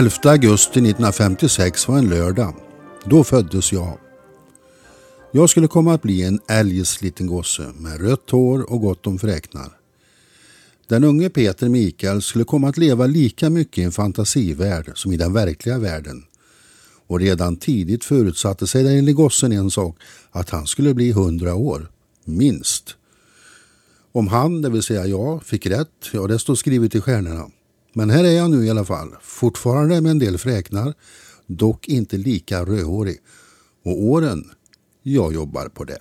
11 augusti 1956 var en lördag. Då föddes jag. Jag skulle komma att bli en älgs liten gosse med rött hår och gott om fräknar. Den unge Peter Mikael skulle komma att leva lika mycket i en fantasivärld som i den verkliga världen. Och redan tidigt förutsatte sig den lille gossen en sak, att han skulle bli hundra år. Minst. Om han, det vill säga jag, fick rätt, ja det står skrivet i stjärnorna. Men här är jag nu i alla fall, fortfarande med en del fräknar, dock inte lika rödhårig. Och åren, jag jobbar på det.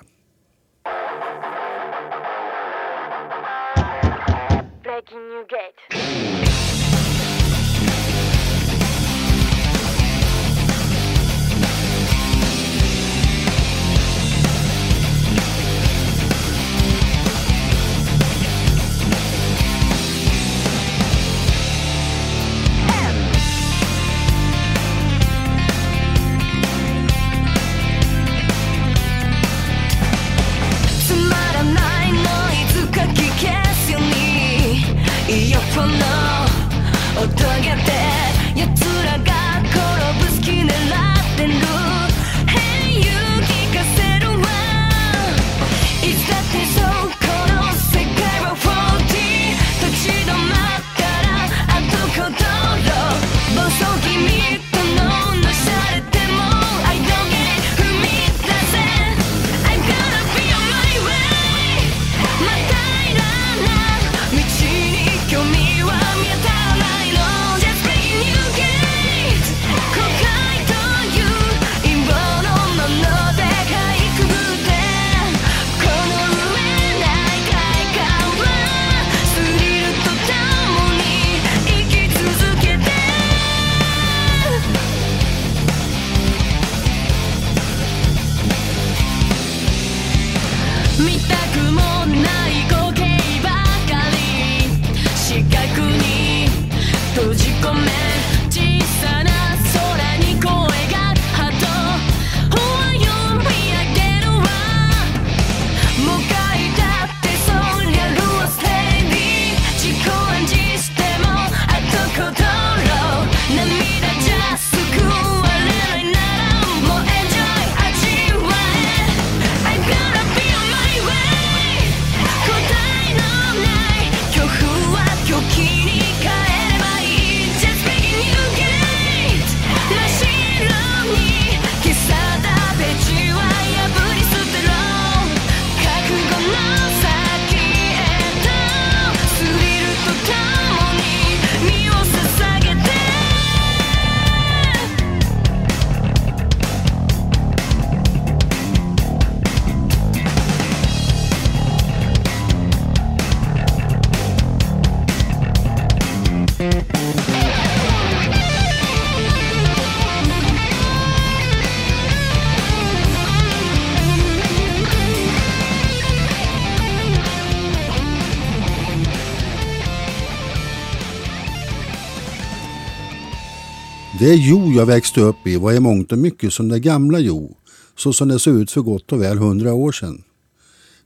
Det Jo jag växte upp i var i mångt och mycket som det gamla Jo, så som det såg ut för gott och väl hundra år sedan.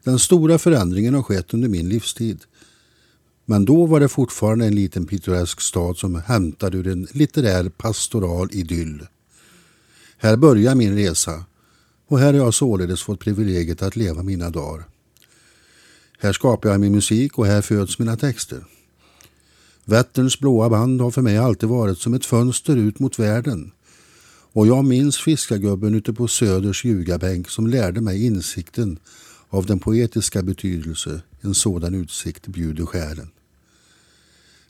Den stora förändringen har skett under min livstid. Men då var det fortfarande en liten pittoresk stad som hämtade ur en litterär pastoral idyll. Här börjar min resa och här har jag således fått privilegiet att leva mina dagar. Här skapar jag min musik och här föds mina texter. Vätterns blåa band har för mig alltid varit som ett fönster ut mot världen. Och jag minns fiskargubben ute på Söders ljugarbänk som lärde mig insikten av den poetiska betydelse en sådan utsikt bjuder själen.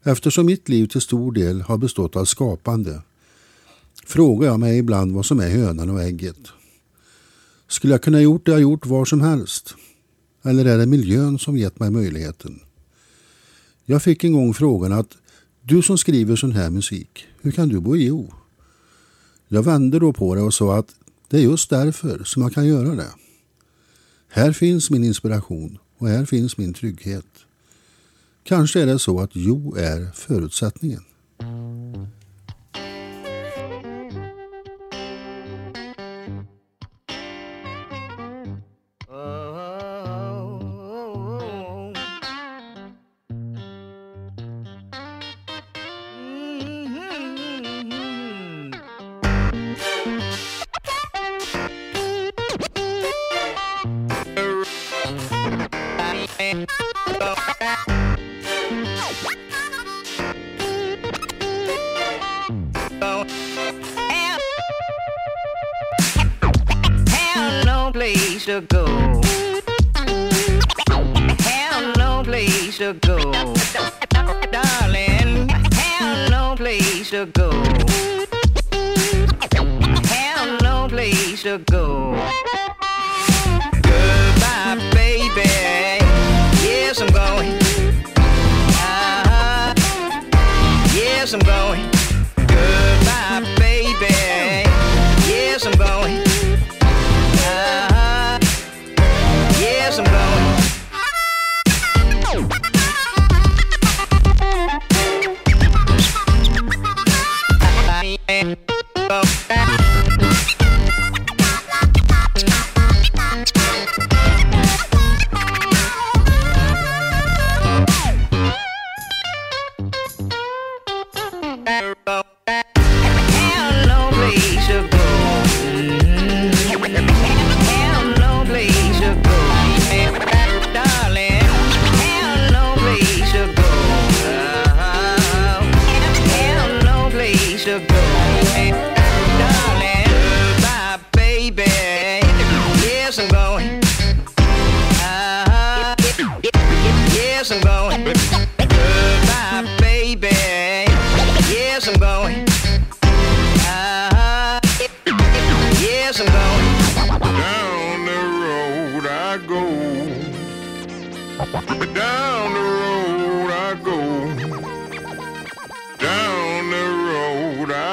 Eftersom mitt liv till stor del har bestått av skapande frågar jag mig ibland vad som är hönan och ägget. Skulle jag kunna gjort det jag gjort var som helst? Eller är det miljön som gett mig möjligheten? Jag fick en gång frågan att du som skriver sån här musik, hur kan du bo i O? Jag vände då på det och sa att det är just därför som jag kan göra det. Här finns min inspiration och här finns min trygghet. Kanske är det så att Jo är förutsättningen.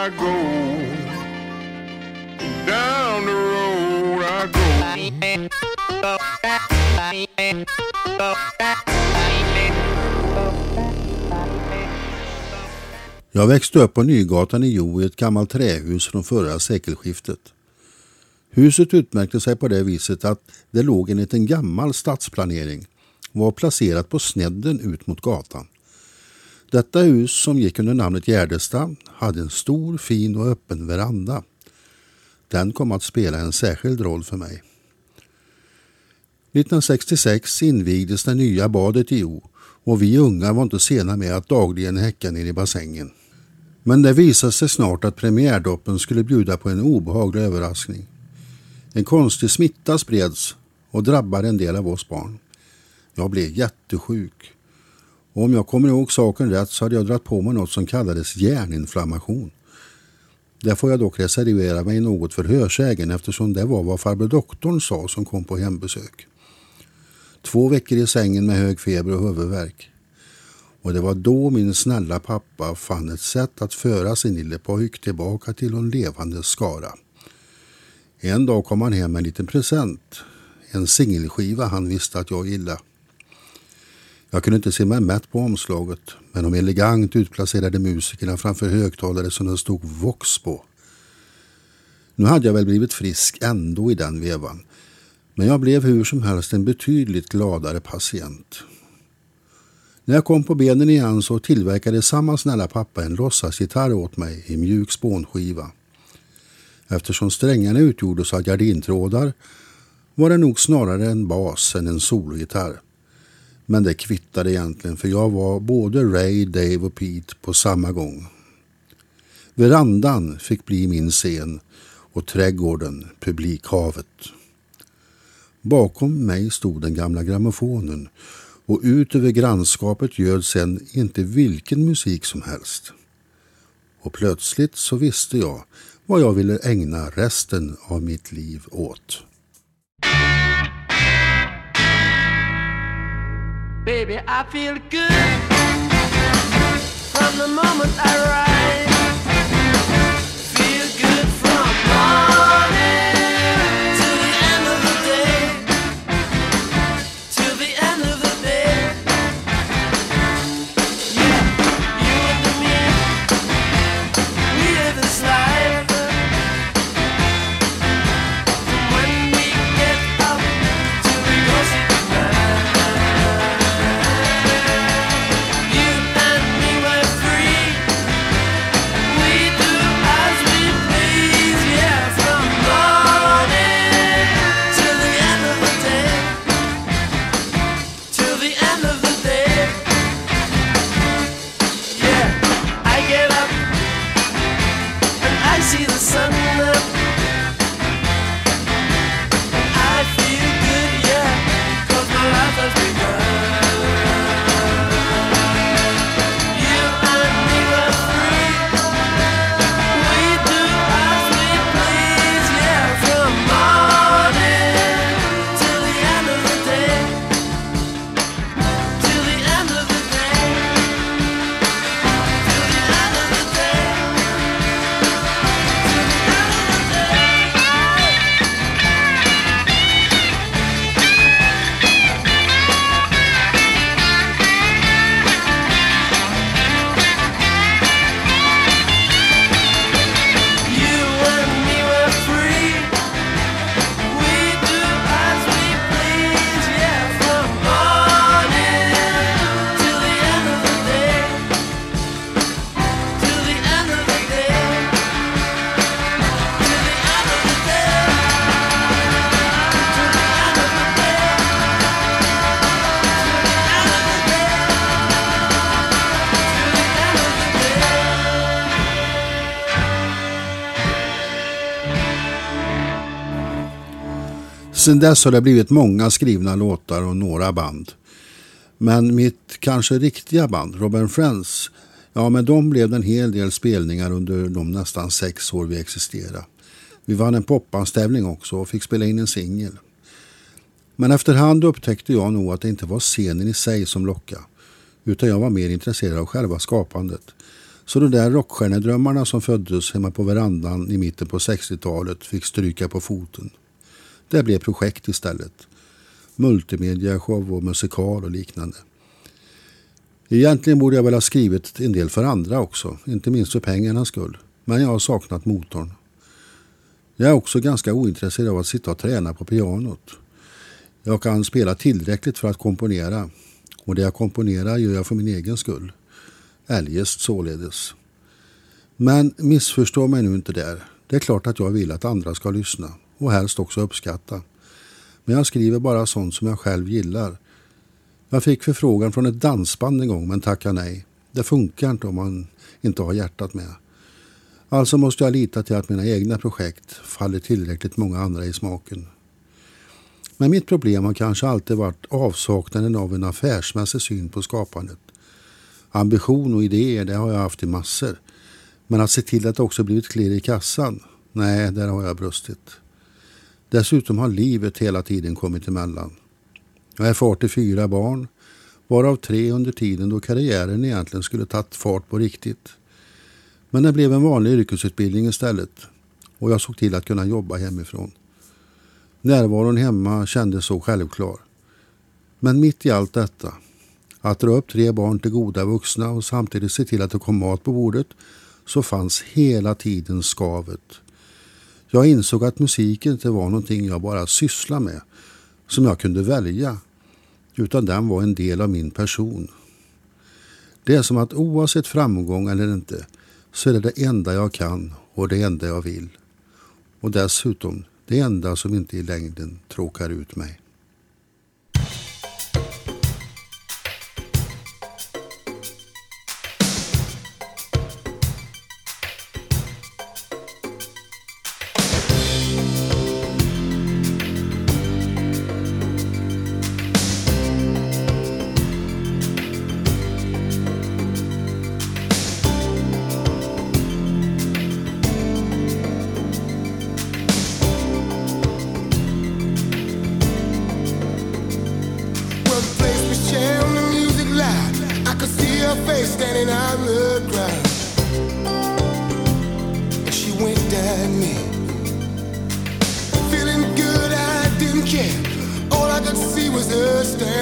I go. Down the road I go. Jag växte upp på Nygatan i Jo i ett gammalt trähus från förra sekelskiftet. Huset utmärkte sig på det viset att det låg enligt en gammal stadsplanering och var placerat på snedden ut mot gatan. Detta hus som gick under namnet Gärdestad hade en stor, fin och öppen veranda. Den kom att spela en särskild roll för mig. 1966 invigdes det nya badet i O och vi unga var inte sena med att dagligen häcka ner i bassängen. Men det visade sig snart att premiärdoppen skulle bjuda på en obehaglig överraskning. En konstig smitta spreds och drabbade en del av oss barn. Jag blev jättesjuk. Och om jag kommer ihåg saken rätt så hade jag dragit på mig något som kallades hjärninflammation. Där får jag dock reservera mig något för hörsägen eftersom det var vad farbror doktorn sa som kom på hembesök. Två veckor i sängen med hög feber och huvudvärk. Och det var då min snälla pappa fann ett sätt att föra sin lille pojk tillbaka till en levande skara. En dag kom han hem med en liten present. En singelskiva han visste att jag gillade. Jag kunde inte se mig mätt på omslaget, men de elegant utplacerade musikerna framför högtalare som det stod Vox på. Nu hade jag väl blivit frisk ändå i den vevan, men jag blev hur som helst en betydligt gladare patient. När jag kom på benen igen så tillverkade samma snälla pappa en låtsasgitarr åt mig i mjuk spånskiva. Eftersom strängarna utgjordes av gardintrådar var det nog snarare en bas än en sologitarr. Men det kvittade egentligen för jag var både Ray, Dave och Pete på samma gång. Verandan fick bli min scen och trädgården publikhavet. Bakom mig stod den gamla grammofonen och ut över grannskapet ljöd sen inte vilken musik som helst. Och plötsligt så visste jag vad jag ville ägna resten av mitt liv åt. Baby, I feel good from the moment I rise. Sen dess har det blivit många skrivna låtar och några band. Men mitt kanske riktiga band, Robin Friends, ja med dem blev det en hel del spelningar under de nästan sex år vi existerade. Vi vann en popbandstävling också och fick spela in en singel. Men efterhand upptäckte jag nog att det inte var scenen i sig som lockade. Utan jag var mer intresserad av själva skapandet. Så de där rockstjärnedrömmarna som föddes hemma på verandan i mitten på 60-talet fick stryka på foten. Det blev projekt istället. Multimediashow och musikal och liknande. Egentligen borde jag väl ha skrivit en del för andra också, inte minst för pengarnas skull. Men jag har saknat motorn. Jag är också ganska ointresserad av att sitta och träna på pianot. Jag kan spela tillräckligt för att komponera och det jag komponerar gör jag för min egen skull. Eljest således. Men missförstå mig nu inte där. Det är klart att jag vill att andra ska lyssna och helst också uppskatta. Men jag skriver bara sånt som jag själv gillar. Jag fick förfrågan från ett dansband en gång men tackade nej. Det funkar inte om man inte har hjärtat med. Alltså måste jag lita till att mina egna projekt faller tillräckligt många andra i smaken. Men mitt problem har kanske alltid varit avsaknaden av en affärsmässig syn på skapandet. Ambition och idéer, det har jag haft i massor. Men att se till att det också blivit klirr i kassan, nej, där har jag brustit. Dessutom har livet hela tiden kommit emellan. Jag är far till fyra barn, varav tre under tiden då karriären egentligen skulle tagit fart på riktigt. Men det blev en vanlig yrkesutbildning istället och jag såg till att kunna jobba hemifrån. Närvaron hemma kändes så självklar. Men mitt i allt detta, att dra upp tre barn till goda vuxna och samtidigt se till att det kom mat på bordet, så fanns hela tiden skavet. Jag insåg att musik inte var någonting jag bara sysslade med, som jag kunde välja, utan den var en del av min person. Det är som att oavsett framgång eller inte, så är det det enda jag kan och det enda jag vill. Och dessutom det enda som inte i längden tråkar ut mig.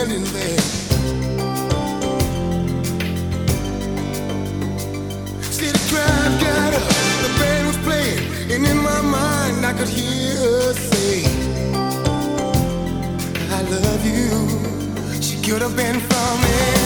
Standing there. See, the crowd got up, the band was playing, and in my mind I could hear her say. I love you. She could have been from anywhere.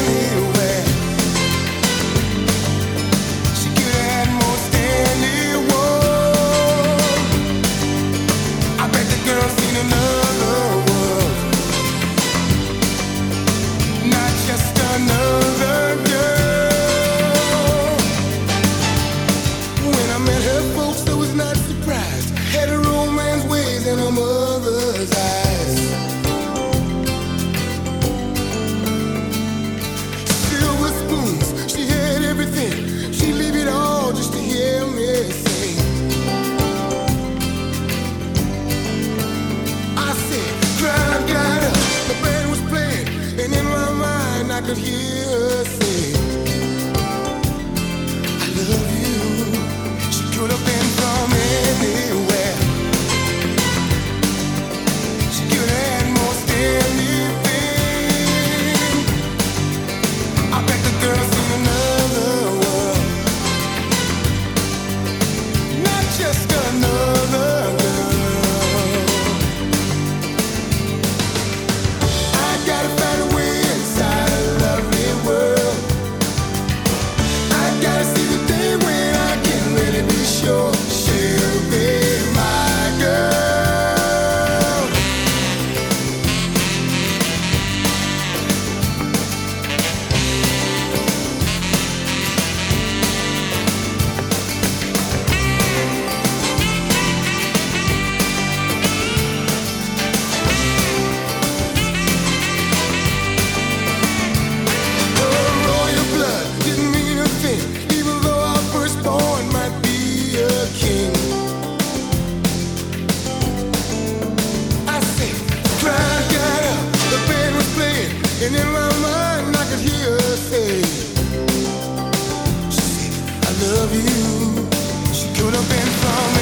Love you. She could have been from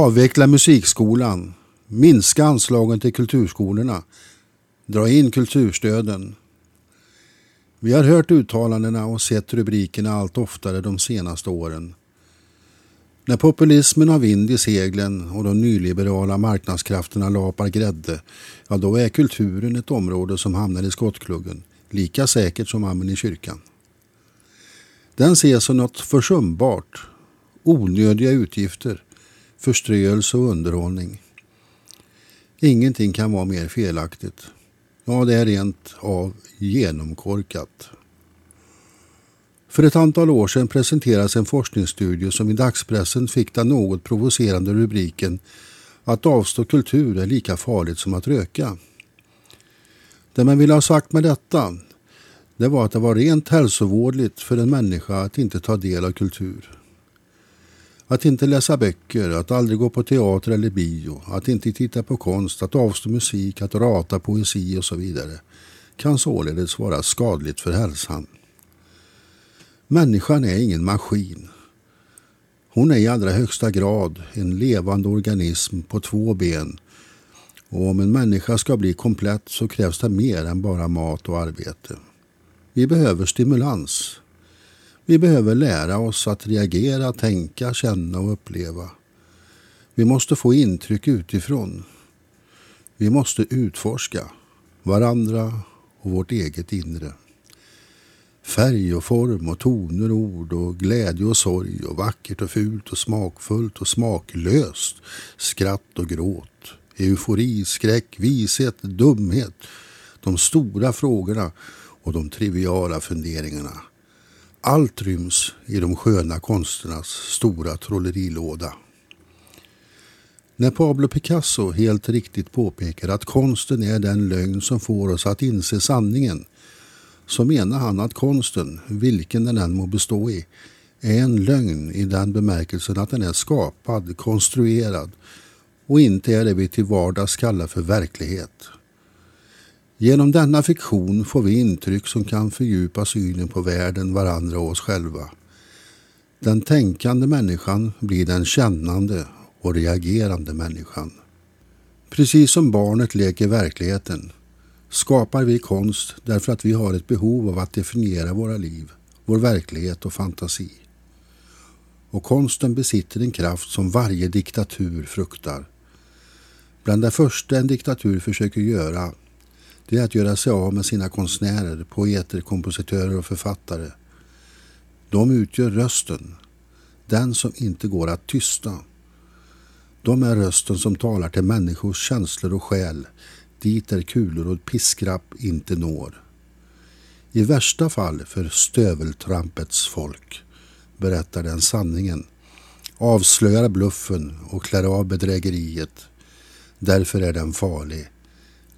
Avveckla musikskolan. Minska anslagen till kulturskolorna. Dra in kulturstöden. Vi har hört uttalandena och sett rubrikerna allt oftare de senaste åren. När populismen har vind i seglen och de nyliberala marknadskrafterna lapar grädde, ja då är kulturen ett område som hamnar i skottkluggen, lika säkert som amen i kyrkan. Den ses som något försumbart, onödiga utgifter, förströelse och underhållning. Ingenting kan vara mer felaktigt. Ja, det är rent av genomkorkat. För ett antal år sedan presenterades en forskningsstudie som i dagspressen fick den något provocerande rubriken att avstå kultur är lika farligt som att röka. Det man ville ha sagt med detta det var att det var rent hälsovådligt för en människa att inte ta del av kultur. Att inte läsa böcker, att aldrig gå på teater eller bio, att inte titta på konst, att avstå musik, att rata poesi och så vidare kan således vara skadligt för hälsan. Människan är ingen maskin. Hon är i allra högsta grad en levande organism på två ben och om en människa ska bli komplett så krävs det mer än bara mat och arbete. Vi behöver stimulans. Vi behöver lära oss att reagera, tänka, känna och uppleva. Vi måste få intryck utifrån. Vi måste utforska varandra och vårt eget inre. Färg och form och toner och ord och glädje och sorg och vackert och fult och smakfullt och smaklöst. Skratt och gråt. Eufori, skräck, vishet, dumhet. De stora frågorna och de triviala funderingarna. Allt ryms i de sköna konsternas stora trollerilåda. När Pablo Picasso helt riktigt påpekar att konsten är den lögn som får oss att inse sanningen så menar han att konsten, vilken den än må bestå i, är en lögn i den bemärkelsen att den är skapad, konstruerad och inte är det vi till vardags kallar för verklighet. Genom denna fiktion får vi intryck som kan fördjupa synen på världen, varandra och oss själva. Den tänkande människan blir den kännande och reagerande människan. Precis som barnet leker verkligheten skapar vi konst därför att vi har ett behov av att definiera våra liv, vår verklighet och fantasi. Och konsten besitter en kraft som varje diktatur fruktar. Bland det första en diktatur försöker göra det är att göra sig av med sina konstnärer, poeter, kompositörer och författare. De utgör rösten, den som inte går att tysta. De är rösten som talar till människors känslor och själ, dit där kulor och piskrapp inte når. I värsta fall för stöveltrampets folk berättar den sanningen, avslöjar bluffen och klär av bedrägeriet. Därför är den farlig,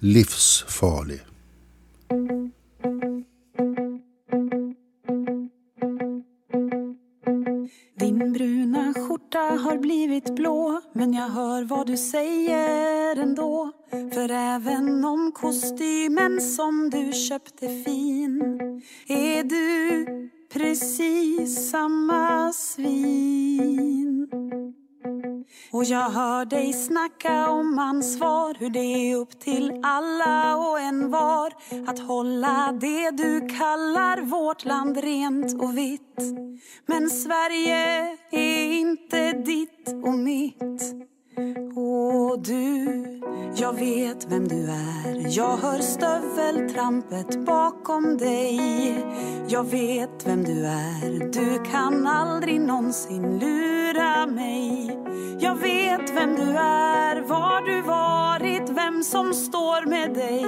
livsfarlig. Din bruna skjorta har blivit blå Men jag hör vad du säger ändå För även om kostymen som du köpte fin Är du precis samma svin och jag hör dig snacka om ansvar Hur det är upp till alla och en var Att hålla det du kallar vårt land rent och vitt. Men Sverige är inte ditt och mitt och du, jag vet vem du är. Jag hör stöveltrampet bakom dig. Jag vet vem du är. Du kan aldrig någonsin lura mig. Jag vet vem du är Var du varit Vem som står med dig.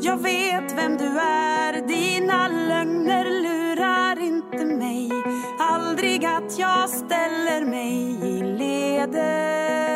Jag vet vem du är Dina lögner lurar inte mig. Aldrig att jag ställer mig i ledet.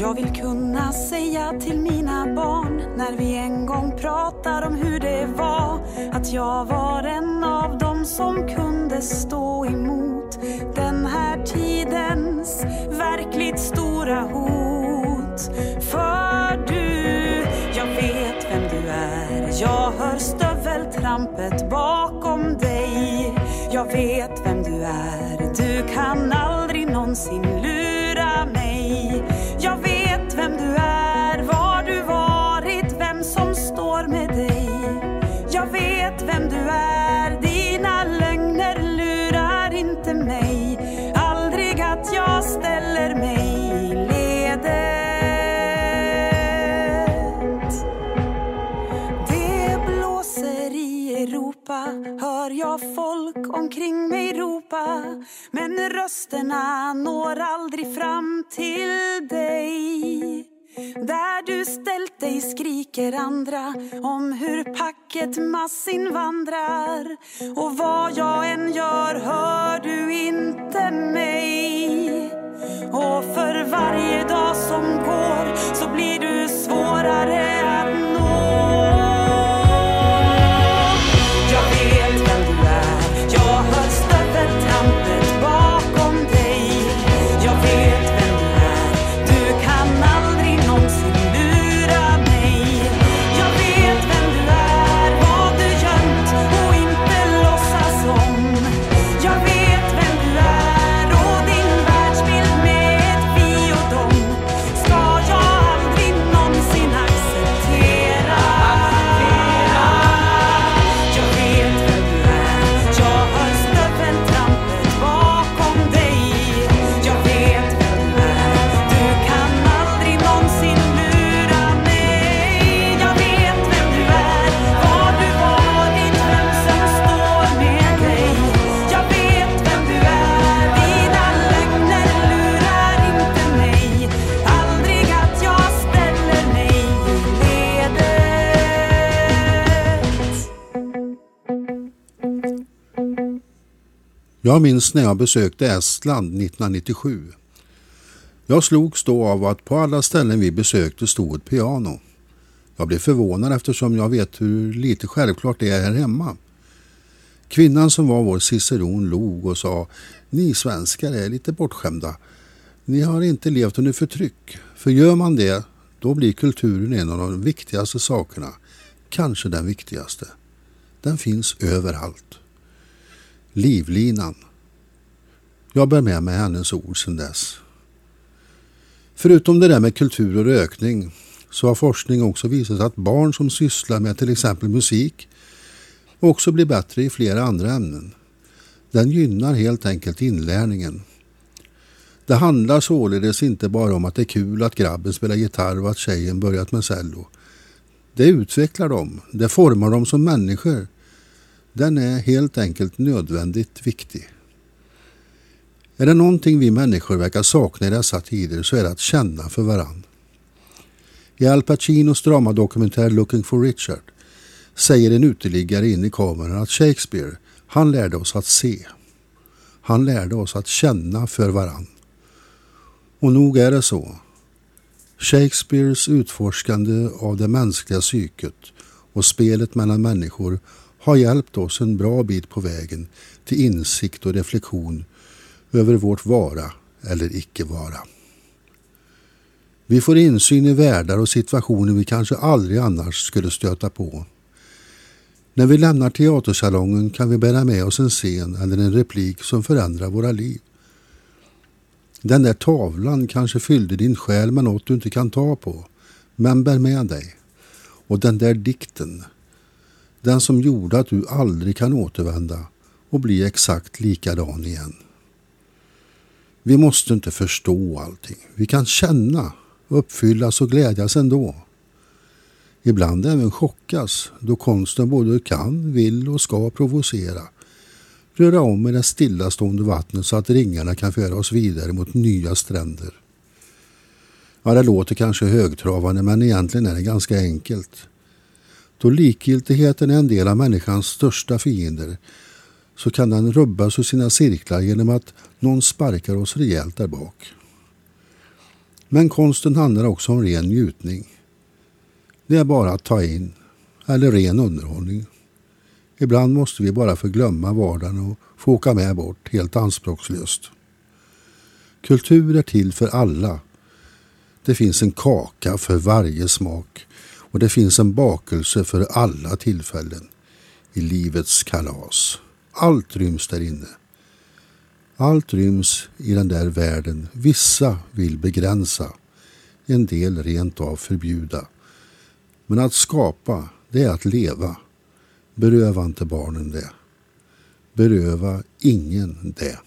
Jag vill kunna säga till mina barn när vi en gång pratar om hur det var att jag var en av dem som kunde stå emot den här tidens verkligt stora hot. För du, jag vet vem du är. Jag hör stöveltrampet bakom dig. Jag vet vem du är. Du kan aldrig någonsin rösterna når aldrig fram till dig. Där du ställt dig skriker andra om hur packet massinvandrar. Och vad jag än gör hör du inte mig. Och för varje dag som går så blir du svårare att nå. Jag minns när jag besökte Estland 1997. Jag slogs då av att på alla ställen vi besökte stod ett piano. Jag blev förvånad eftersom jag vet hur lite självklart det är här hemma. Kvinnan som var vår ciceron log och sa Ni svenskar är lite bortskämda. Ni har inte levt under förtryck. För gör man det, då blir kulturen en av de viktigaste sakerna. Kanske den viktigaste. Den finns överallt. Livlinan. Jag bär med mig hennes ord sedan dess. Förutom det där med kultur och rökning så har forskning också visat att barn som sysslar med till exempel musik också blir bättre i flera andra ämnen. Den gynnar helt enkelt inlärningen. Det handlar således inte bara om att det är kul att grabben spelar gitarr och att tjejen börjat med cello. Det utvecklar dem, det formar dem som människor. Den är helt enkelt nödvändigt viktig. Är det någonting vi människor verkar sakna i dessa tider så är det att känna för varann. I Al Pacinos dramadokumentär Looking for Richard säger en uteliggare in i kameran att Shakespeare, han lärde oss att se. Han lärde oss att känna för varann. Och nog är det så. Shakespeares utforskande av det mänskliga psyket och spelet mellan människor har hjälpt oss en bra bit på vägen till insikt och reflektion över vårt vara eller icke vara. Vi får insyn i världar och situationer vi kanske aldrig annars skulle stöta på. När vi lämnar teatersalongen kan vi bära med oss en scen eller en replik som förändrar våra liv. Den där tavlan kanske fyllde din själ med något du inte kan ta på, men bär med dig. Och den där dikten, den som gjorde att du aldrig kan återvända och bli exakt likadan igen. Vi måste inte förstå allting. Vi kan känna, uppfyllas och glädjas ändå. Ibland även chockas då konsten både kan, vill och ska provocera. Röra om i det stillastående vattnet så att ringarna kan föra oss vidare mot nya stränder. Ja, det låter kanske högtravande men egentligen är det ganska enkelt. Då likgiltigheten är en del av människans största fiender så kan den rubbas ur sina cirklar genom att någon sparkar oss rejält där bak. Men konsten handlar också om ren njutning. Det är bara att ta in, eller ren underhållning. Ibland måste vi bara få glömma vardagen och få åka med bort helt anspråkslöst. Kultur är till för alla. Det finns en kaka för varje smak och det finns en bakelse för alla tillfällen i livets kalas. Allt ryms där inne. Allt ryms i den där världen vissa vill begränsa, en del rent av förbjuda. Men att skapa, det är att leva. Beröva inte barnen det. Beröva ingen det.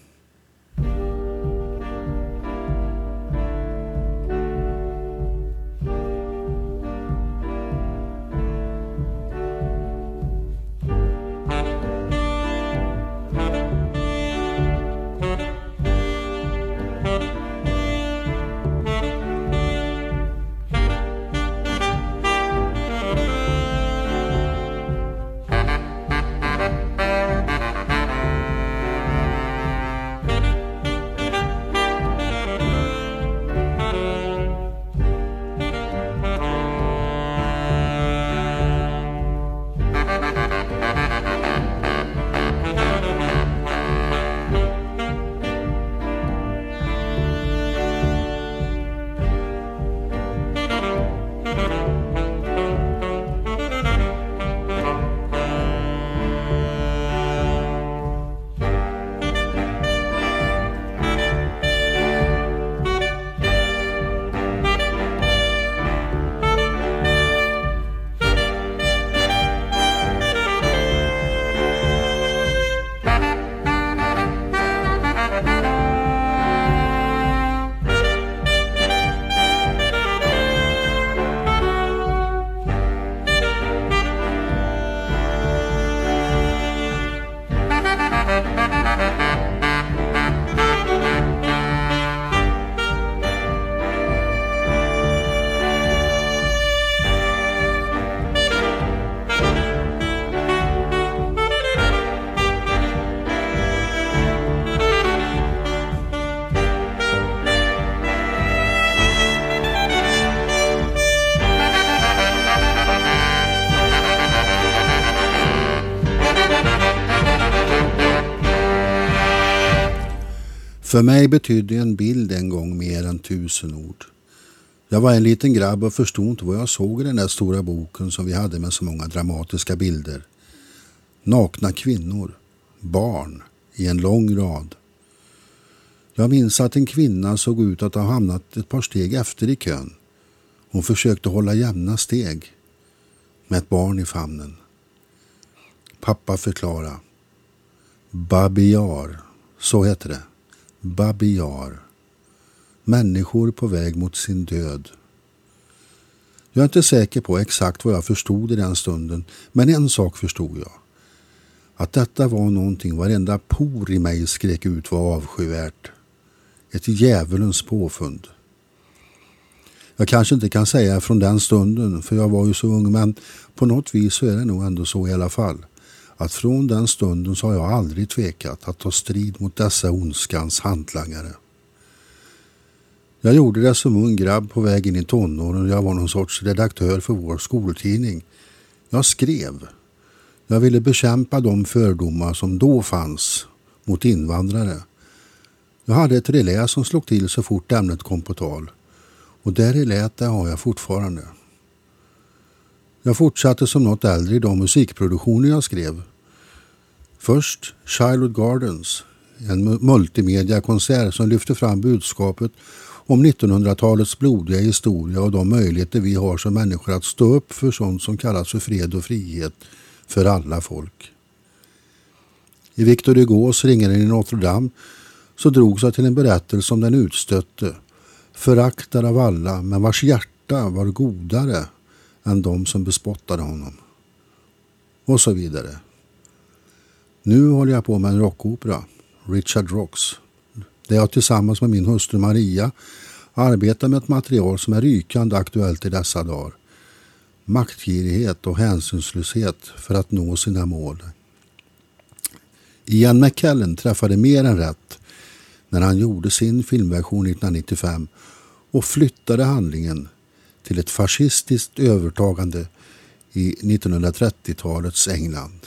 För mig betydde en bild en gång mer än tusen ord. Jag var en liten grabb och förstod inte vad jag såg i den där stora boken som vi hade med så många dramatiska bilder. Nakna kvinnor, barn i en lång rad. Jag minns att en kvinna såg ut att ha hamnat ett par steg efter i kön. Hon försökte hålla jämna steg med ett barn i famnen. Pappa förklara. Babiar, så heter det. Babiar. Människor på väg mot sin död. Jag är inte säker på exakt vad jag förstod i den stunden, men en sak förstod jag. Att detta var någonting varenda por i mig skrek ut var avskyvärt. Ett djävulens påfund. Jag kanske inte kan säga från den stunden, för jag var ju så ung, men på något vis så är det nog ändå så i alla fall att från den stunden så har jag aldrig tvekat att ta strid mot dessa ondskans hantlangare. Jag gjorde det som ung grabb på väg in i tonåren och jag var någon sorts redaktör för vår skoltidning. Jag skrev. Jag ville bekämpa de fördomar som då fanns mot invandrare. Jag hade ett relä som slog till så fort ämnet kom på tal. Och det reläet det har jag fortfarande. Jag fortsatte som något äldre i de musikproduktioner jag skrev. Först Childhood Gardens, en multimediakonsert som lyfter fram budskapet om 1900-talets blodiga historia och de möjligheter vi har som människor att stå upp för sånt som kallas för fred och frihet för alla folk. I Victor Hugos Ringaren i Notre Dame så drogs jag till en berättelse om den utstötte, föraktad av alla men vars hjärta var godare än de som bespottade honom. Och så vidare. Nu håller jag på med en rockopera, Richard Rocks, där jag tillsammans med min hustru Maria arbetar med ett material som är rykande aktuellt i dessa dagar. maktgirighet och hänsynslöshet för att nå sina mål. Ian McKellen träffade mer än rätt när han gjorde sin filmversion 1995 och flyttade handlingen till ett fascistiskt övertagande i 1930-talets England.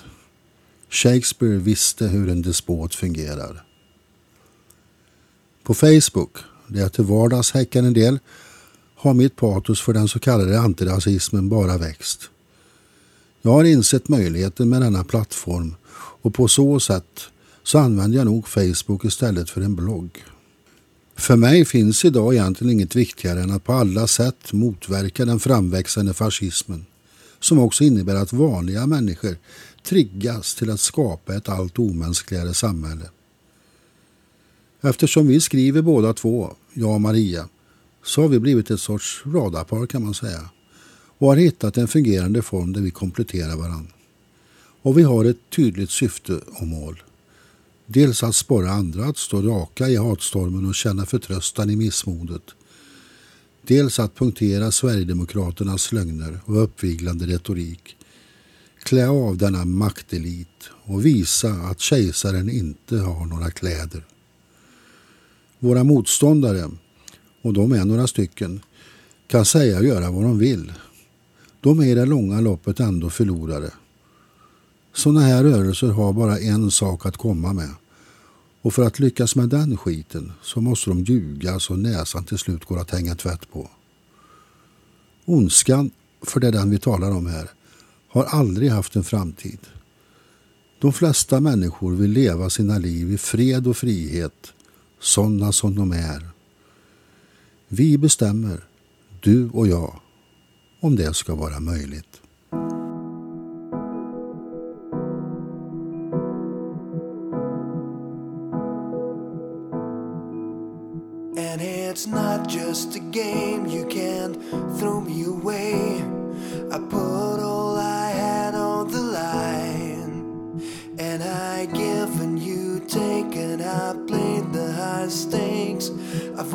Shakespeare visste hur en despot fungerar. På Facebook, där jag till vardags häckar en del, har mitt patos för den så kallade antirasismen bara växt. Jag har insett möjligheten med denna plattform och på så sätt så använder jag nog Facebook istället för en blogg. För mig finns idag egentligen inget viktigare än att på alla sätt motverka den framväxande fascismen som också innebär att vanliga människor triggas till att skapa ett allt omänskligare samhälle. Eftersom vi skriver båda två, jag och Maria, så har vi blivit ett sorts radarpar kan man säga och har hittat en fungerande form där vi kompletterar varandra. Och vi har ett tydligt syfte och mål. Dels att sporra andra att stå raka i hatstormen och känna förtröstan i missmodet. Dels att punktera Sverigedemokraternas lögner och uppviglande retorik. Klä av denna maktelit och visa att kejsaren inte har några kläder. Våra motståndare, och de är några stycken, kan säga och göra vad de vill. De är i det långa loppet ändå förlorare. Sådana här rörelser har bara en sak att komma med. Och för att lyckas med den skiten så måste de ljuga så näsan till slut går att hänga tvätt på. Ondskan, för det är den vi talar om här, har aldrig haft en framtid. De flesta människor vill leva sina liv i fred och frihet, sådana som de är. Vi bestämmer, du och jag, om det ska vara möjligt. And it's not just a game,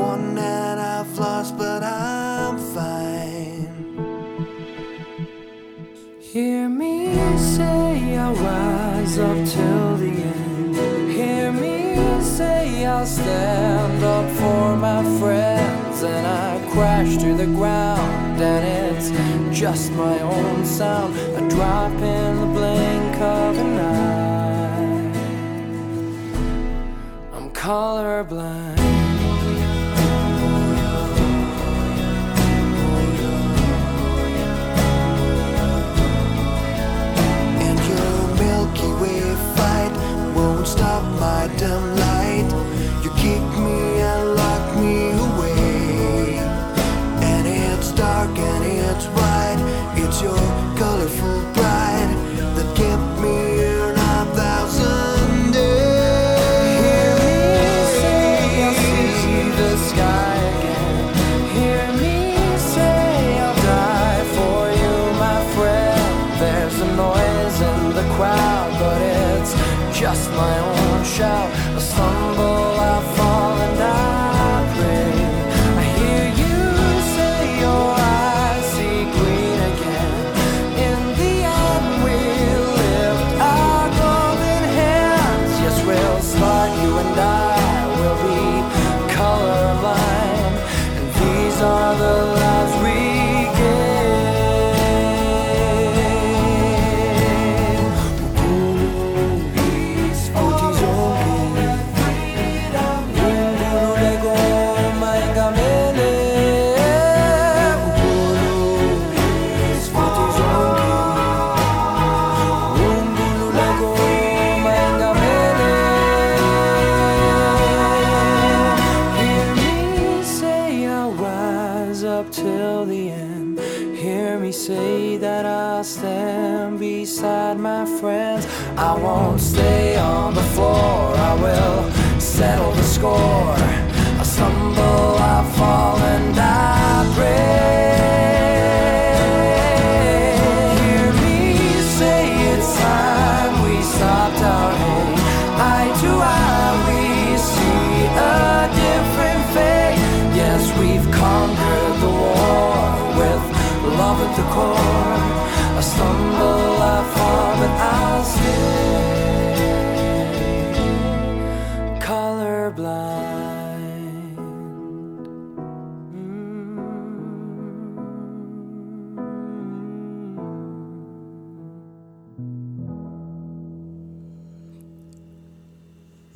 won and I've lost, but I'm fine. Hear me say I'll rise up till the end. Hear me say I'll stand up for my friends. And I crash to the ground, and it's just my own sound. A drop in the blink of an eye. I'm colorblind.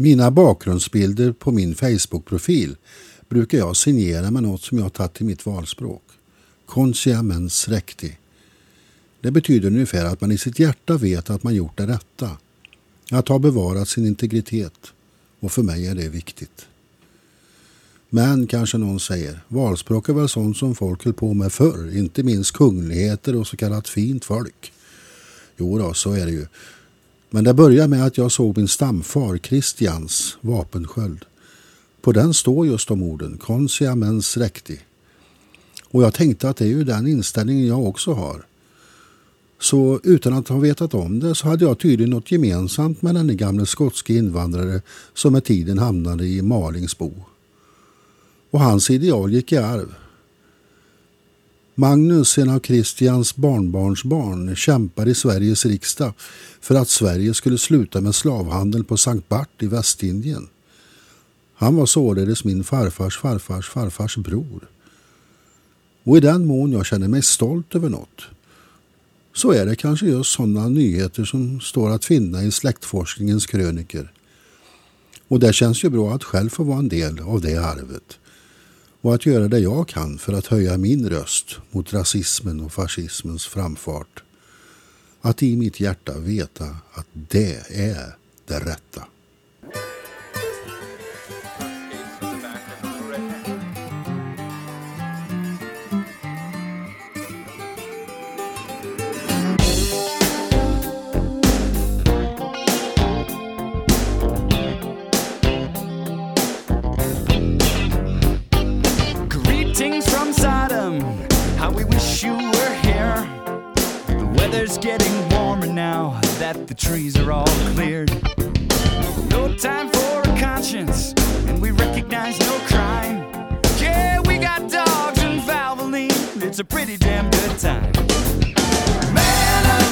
Mina bakgrundsbilder på min Facebook-profil brukar jag signera med något som jag tagit till mitt valspråk. Concia mens recti. Det betyder ungefär att man i sitt hjärta vet att man gjort det rätta. Att ha bevarat sin integritet. Och för mig är det viktigt. Men, kanske någon säger, valspråk är väl sånt som folk höll på med förr, inte minst kungligheter och så kallat fint folk. Jo då, så är det ju. Men det började med att jag såg min stamfar Christians vapensköld. På den står just de orden, ”consia mens recti. Och jag tänkte att det är ju den inställningen jag också har. Så utan att ha vetat om det så hade jag tydligen något gemensamt med den gamle skotske invandrare som med tiden hamnade i Malingsbo. Och hans ideal gick i arv. Magnus, en av Christians barnbarnsbarn, kämpar i Sveriges riksdag för att Sverige skulle sluta med slavhandel på Sankt Bart i Västindien. Han var således min farfars farfars farfars bror. Och i den mån jag känner mig stolt över något så är det kanske just sådana nyheter som står att finna i släktforskningens kröniker. Och det känns ju bra att själv få vara en del av det arvet och att göra det jag kan för att höja min röst mot rasismen och fascismens framfart. Att i mitt hjärta veta att det är det rätta. Weather's getting warmer now that the trees are all cleared. No time for a conscience, and we recognize no crime. Yeah, we got dogs and Valvoline. It's a pretty damn good time. Man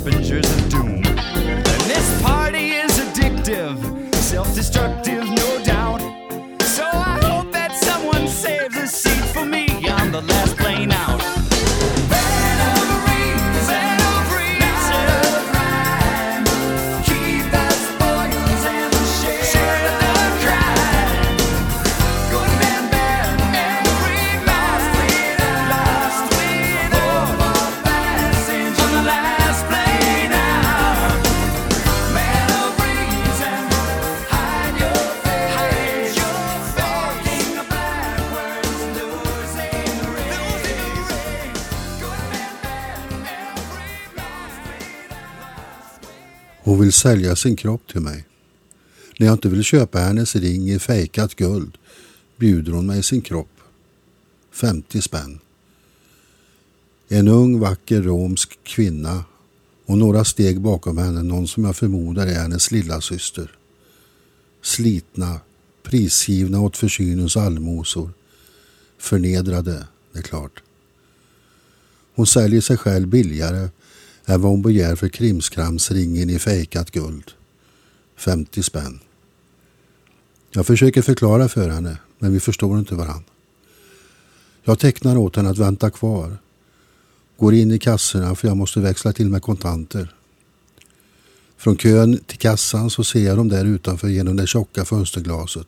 harbingers of doom. And this party is addictive, self destructive, vill sälja sin kropp till mig. När jag inte vill köpa hennes ring i fejkat guld bjuder hon mig sin kropp. 50 spänn. En ung vacker romsk kvinna och några steg bakom henne någon som jag förmodar är hennes lilla syster. Slitna, prisgivna åt försynens allmosor. Förnedrade, det är klart. Hon säljer sig själv billigare än vad hon begär för krimskramsringen i fejkat guld. 50 spänn. Jag försöker förklara för henne, men vi förstår inte varann. Jag tecknar åt henne att vänta kvar. Går in i kassorna för jag måste växla till med kontanter. Från kön till kassan så ser jag dem där utanför genom det tjocka fönsterglaset.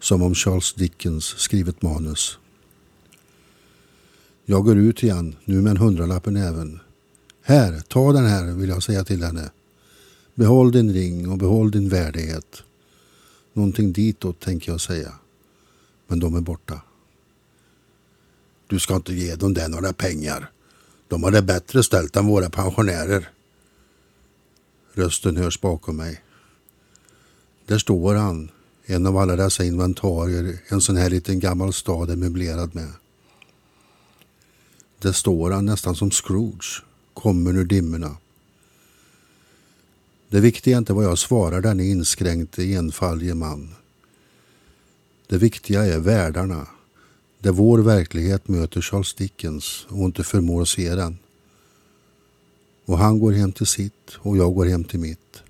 Som om Charles Dickens skrivit manus. Jag går ut igen, nu med en hundralapp i näven. Här, ta den här, vill jag säga till henne. Behåll din ring och behåll din värdighet. Någonting ditåt tänker jag säga. Men de är borta. Du ska inte ge dem där några pengar. De har det bättre ställt än våra pensionärer. Rösten hörs bakom mig. Där står han, en av alla dessa inventarier en sån här liten gammal stad är möblerad med. Där står han nästan som Scrooge, kommer ur dimmorna. Det viktiga är inte vad jag svarar denne inskränkte enfaldige man. Det viktiga är världarna, där vår verklighet möter Charles Dickens och inte förmår se den. Och han går hem till sitt och jag går hem till mitt.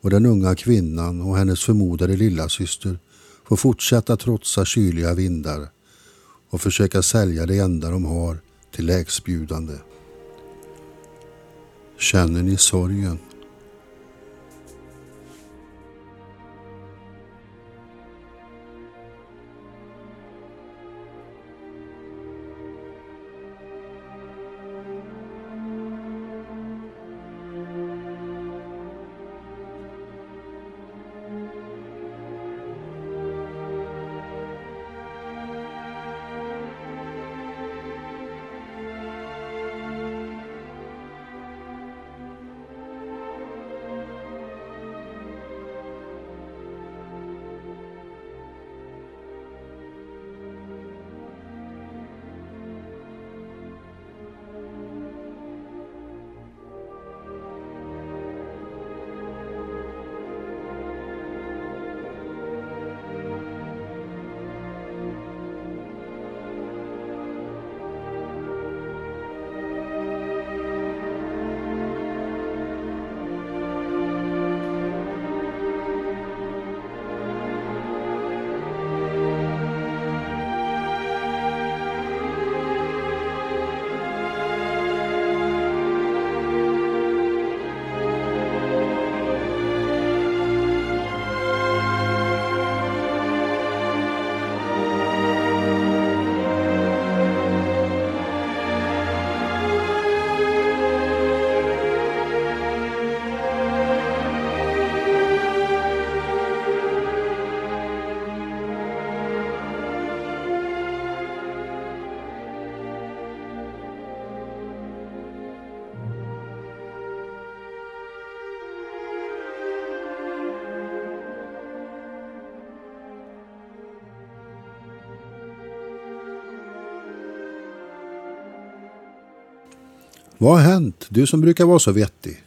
Och den unga kvinnan och hennes förmodade lillasyster får fortsätta trotsa kyliga vindar och försöka sälja det enda de har till lägstbjudande. Känner ni sorgen? Vad har hänt? Du som brukar vara så vettig.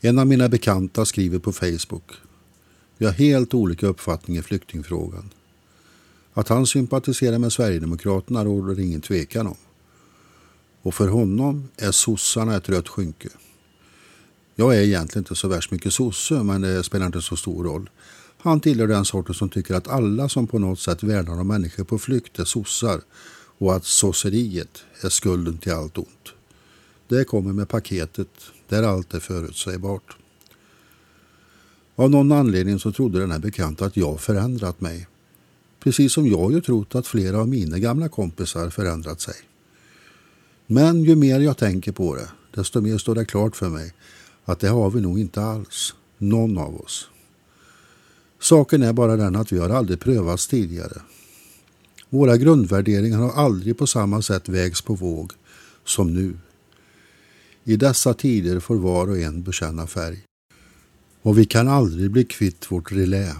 En av mina bekanta skriver på Facebook. Vi har helt olika uppfattning i flyktingfrågan. Att han sympatiserar med Sverigedemokraterna råder det ingen tvekan om. Och för honom är sossarna ett rött skynke. Jag är egentligen inte så värst mycket sosse, men det spelar inte så stor roll. Han tillhör den sorten som tycker att alla som på något sätt värnar om människor på flykt är sossar och att sosseriet är skulden till allt ont. Det kommer med paketet där allt är förutsägbart. Av någon anledning så trodde den här bekanta att jag förändrat mig. Precis som jag ju trott att flera av mina gamla kompisar förändrat sig. Men ju mer jag tänker på det, desto mer står det klart för mig att det har vi nog inte alls. Någon av oss. Saken är bara den att vi har aldrig prövats tidigare. Våra grundvärderingar har aldrig på samma sätt vägts på våg som nu. I dessa tider får var och en bekänna färg. Och vi kan aldrig bli kvitt vårt relä.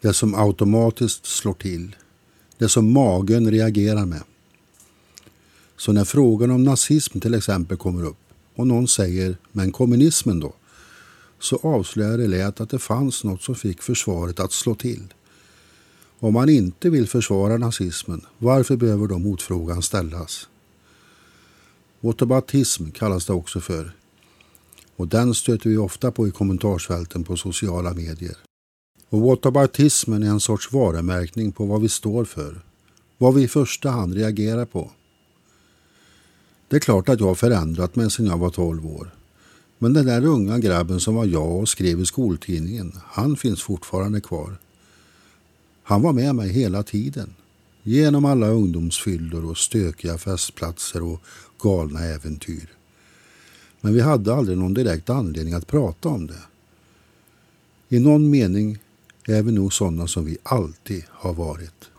Det som automatiskt slår till. Det som magen reagerar med. Så när frågan om nazism till exempel kommer upp och någon säger “men kommunismen då?” så avslöjar reläet att det fanns något som fick försvaret att slå till. Om man inte vill försvara nazismen, varför behöver då motfrågan ställas? Whataboutism kallas det också för. Och den stöter vi ofta på i kommentarsfälten på sociala medier. Och whataboutismen är en sorts varumärkning på vad vi står för. Vad vi i första hand reagerar på. Det är klart att jag har förändrat mig sedan jag var 12 år. Men den där unga grabben som var jag och skrev i skoltidningen, han finns fortfarande kvar. Han var med mig hela tiden. Genom alla ungdomsfyllor och stökiga festplatser och galna äventyr. Men vi hade aldrig någon direkt anledning att prata om det. I någon mening är vi nog sådana som vi alltid har varit.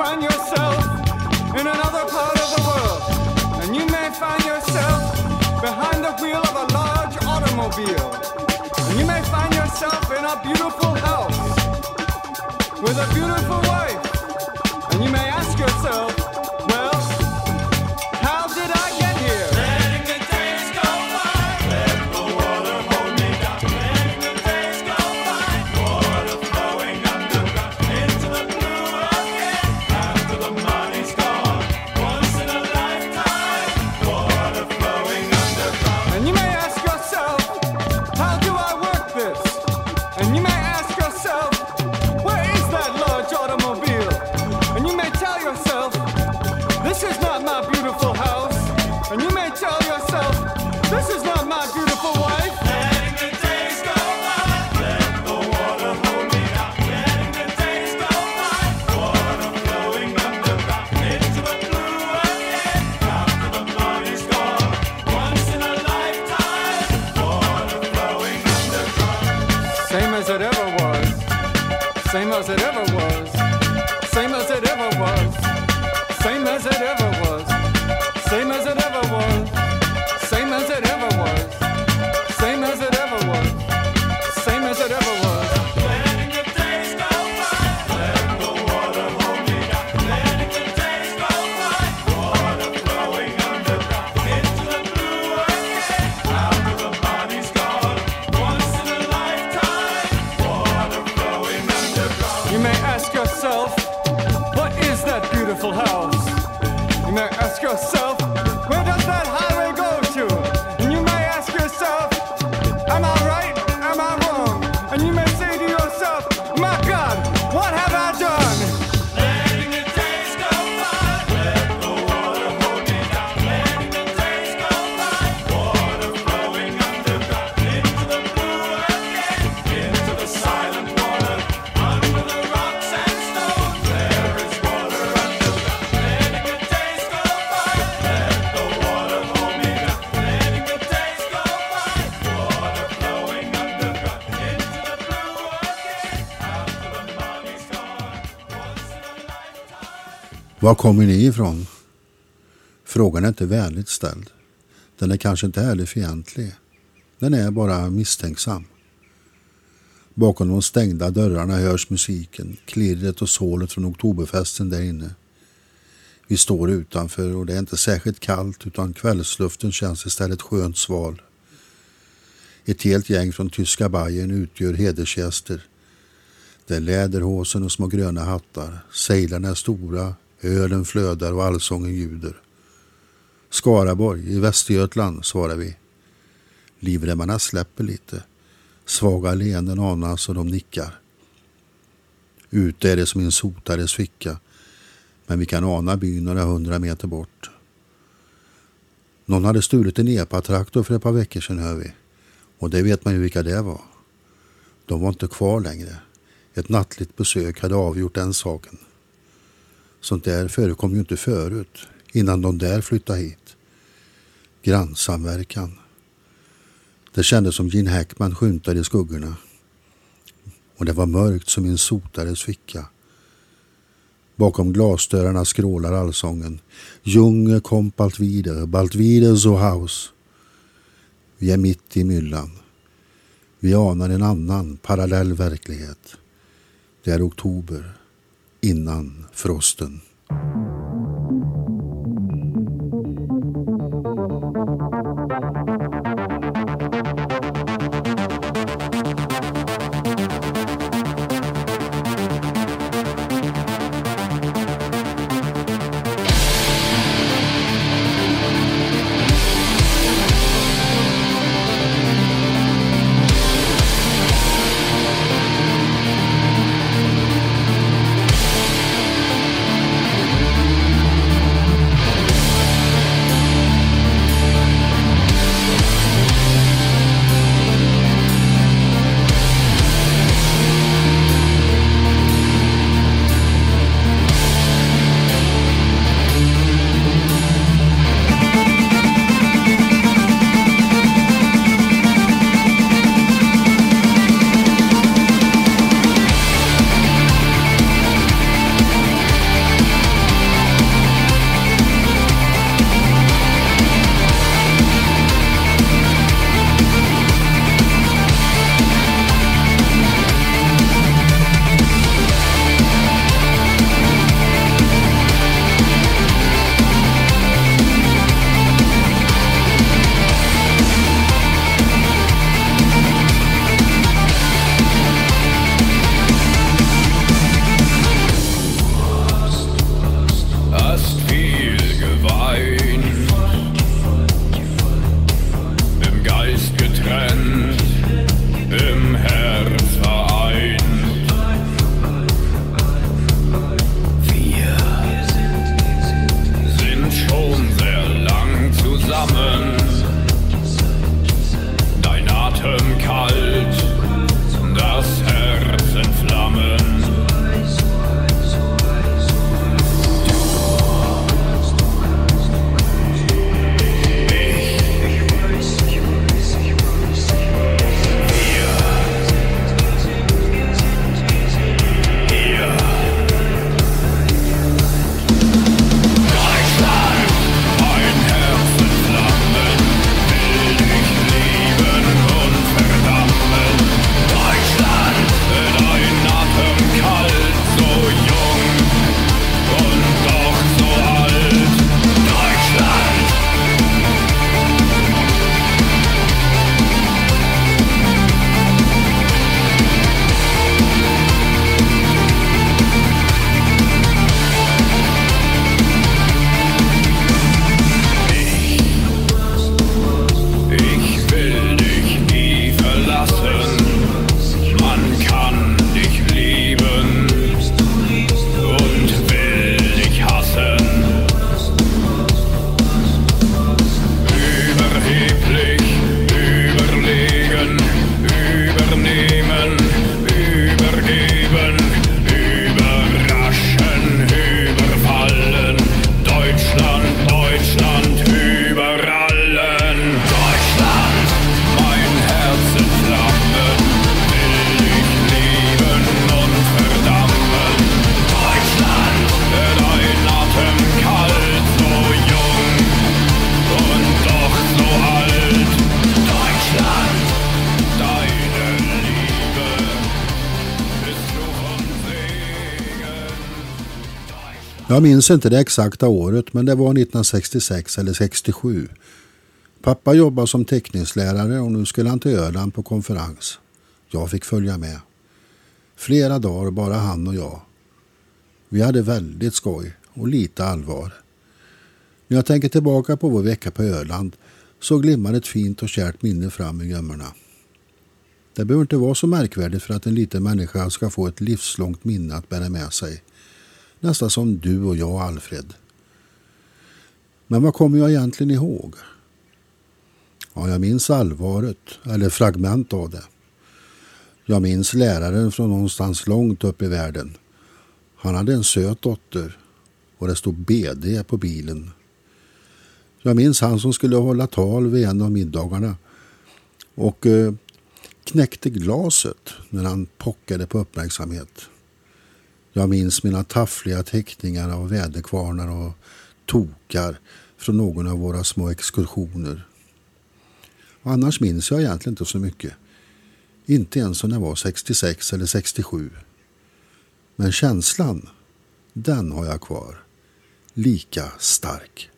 Find yourself in another part of the world. And you may find yourself behind the wheel of a large automobile. And you may find yourself in a beautiful house with a beautiful wife. And you may ask yourself, Var kommer ni ifrån? Frågan är inte vänligt ställd. Den är kanske inte heller fientlig. Den är bara misstänksam. Bakom de stängda dörrarna hörs musiken, klirret och sålet från oktoberfesten där inne. Vi står utanför och det är inte särskilt kallt utan kvällsluften känns istället skönt sval. Ett helt gäng från tyska Bayern utgör hedersgäster. Det är läderhosen och små gröna hattar. Sejlarna är stora, ölen flödar och allsången ljuder. Skaraborg i Västergötland, svarar vi. Livremmarna släpper lite. Svaga leenden anas och de nickar. Ute är det som en sotares ficka, men vi kan ana byn några hundra meter bort. Någon hade stulit en epatraktor för ett par veckor sedan, hör vi. Och det vet man ju vilka det var. De var inte kvar längre. Ett nattligt besök hade avgjort den saken. Sånt där förekom ju inte förut, innan de där flyttade hit. Grannsamverkan. Det kändes som Gene Hackman skymtade i skuggorna. Och det var mörkt som i en sotares ficka. Bakom glasdörrarna skrålar allsången. Junge kom bald wieder, bald wieder so haus. Vi är mitt i myllan. Vi anar en annan parallell verklighet. Det är oktober, innan frosten. Jag minns inte det exakta året men det var 1966 eller 67. Pappa jobbade som teckningslärare och nu skulle han till Öland på konferens. Jag fick följa med. Flera dagar bara han och jag. Vi hade väldigt skoj och lite allvar. När jag tänker tillbaka på vår vecka på Öland så glimmar ett fint och kärt minne fram i gömmorna. Det behöver inte vara så märkvärdigt för att en liten människa ska få ett livslångt minne att bära med sig. Nästan som du och jag, Alfred. Men vad kommer jag egentligen ihåg? Ja, jag minns allvaret, eller fragment av det. Jag minns läraren från någonstans långt upp i världen. Han hade en söt dotter och det stod BD på bilen. Jag minns han som skulle hålla tal vid en av middagarna och eh, knäckte glaset när han pockade på uppmärksamhet. Jag minns mina taffliga teckningar av väderkvarnar och tokar från någon av våra små exkursioner. Annars minns jag egentligen inte så mycket. Inte ens när jag var 66 eller 67. Men känslan, den har jag kvar. Lika stark.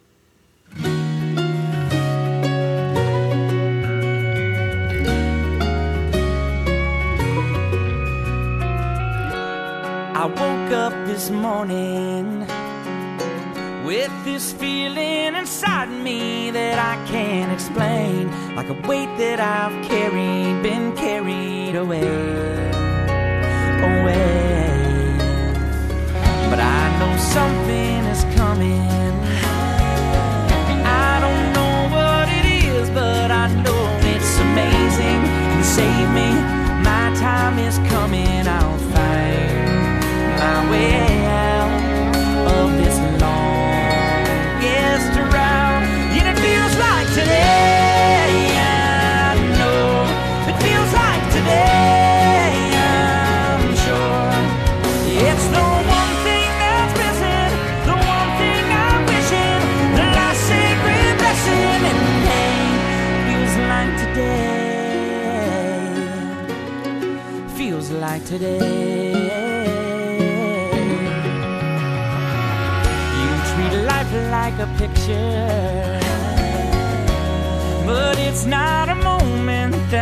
I woke up this morning with this feeling inside me that I can't explain. Like a weight that I've carried, been carried away. Away. But I know something is coming. I don't know what it is, but I know it's amazing. You save me, my time is coming. I'll find of this longest. And it feels like today. I know it feels like today. I'm sure it's the one thing that's missing, the one thing I'm wishing, the last sacred blessing feels like today. Feels like today.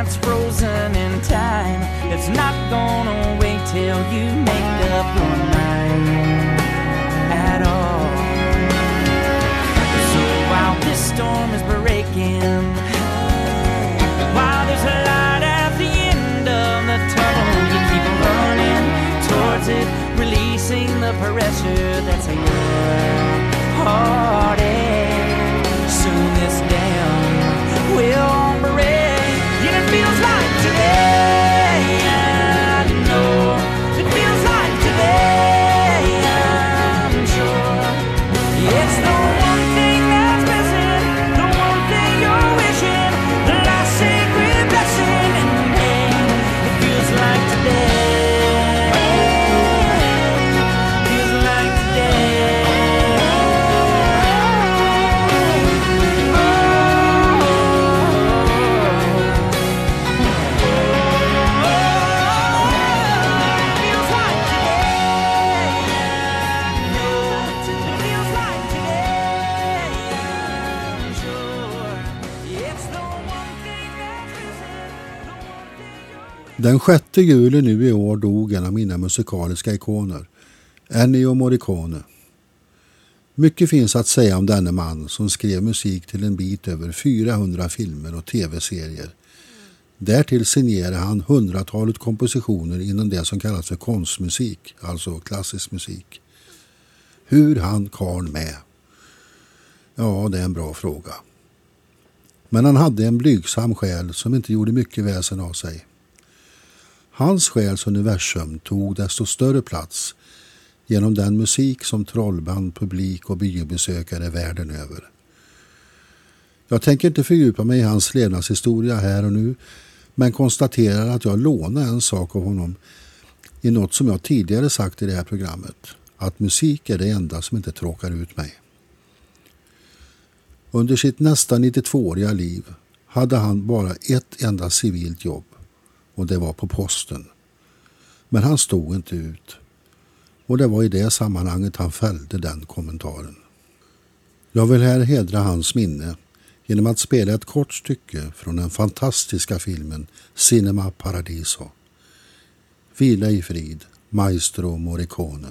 That's frozen in time. It's not gonna wait till you make up your mind at all. So while this storm is breaking, while there's a light at the end of the tunnel, you keep running towards it, releasing the pressure that's in your heartache. Den 6 juli nu i år dog en av mina musikaliska ikoner, Ennio Morricone. Mycket finns att säga om denne man som skrev musik till en bit över 400 filmer och tv-serier. Därtill signerade han hundratalet kompositioner inom det som kallas för konstmusik, alltså klassisk musik. Hur han karln med? Ja, det är en bra fråga. Men han hade en blygsam själ som inte gjorde mycket väsen av sig. Hans själs universum tog desto större plats genom den musik som trollband, publik och biobesökare världen över. Jag tänker inte fördjupa mig i hans levnadshistoria här och nu men konstaterar att jag lånar en sak av honom i något som jag tidigare sagt i det här programmet. Att musik är det enda som inte tråkar ut mig. Under sitt nästan 92-åriga liv hade han bara ett enda civilt jobb och det var på posten. Men han stod inte ut. Och det var i det sammanhanget han fällde den kommentaren. Jag vill här hedra hans minne genom att spela ett kort stycke från den fantastiska filmen Cinema Paradiso. Vila i frid, Maestro Morricone.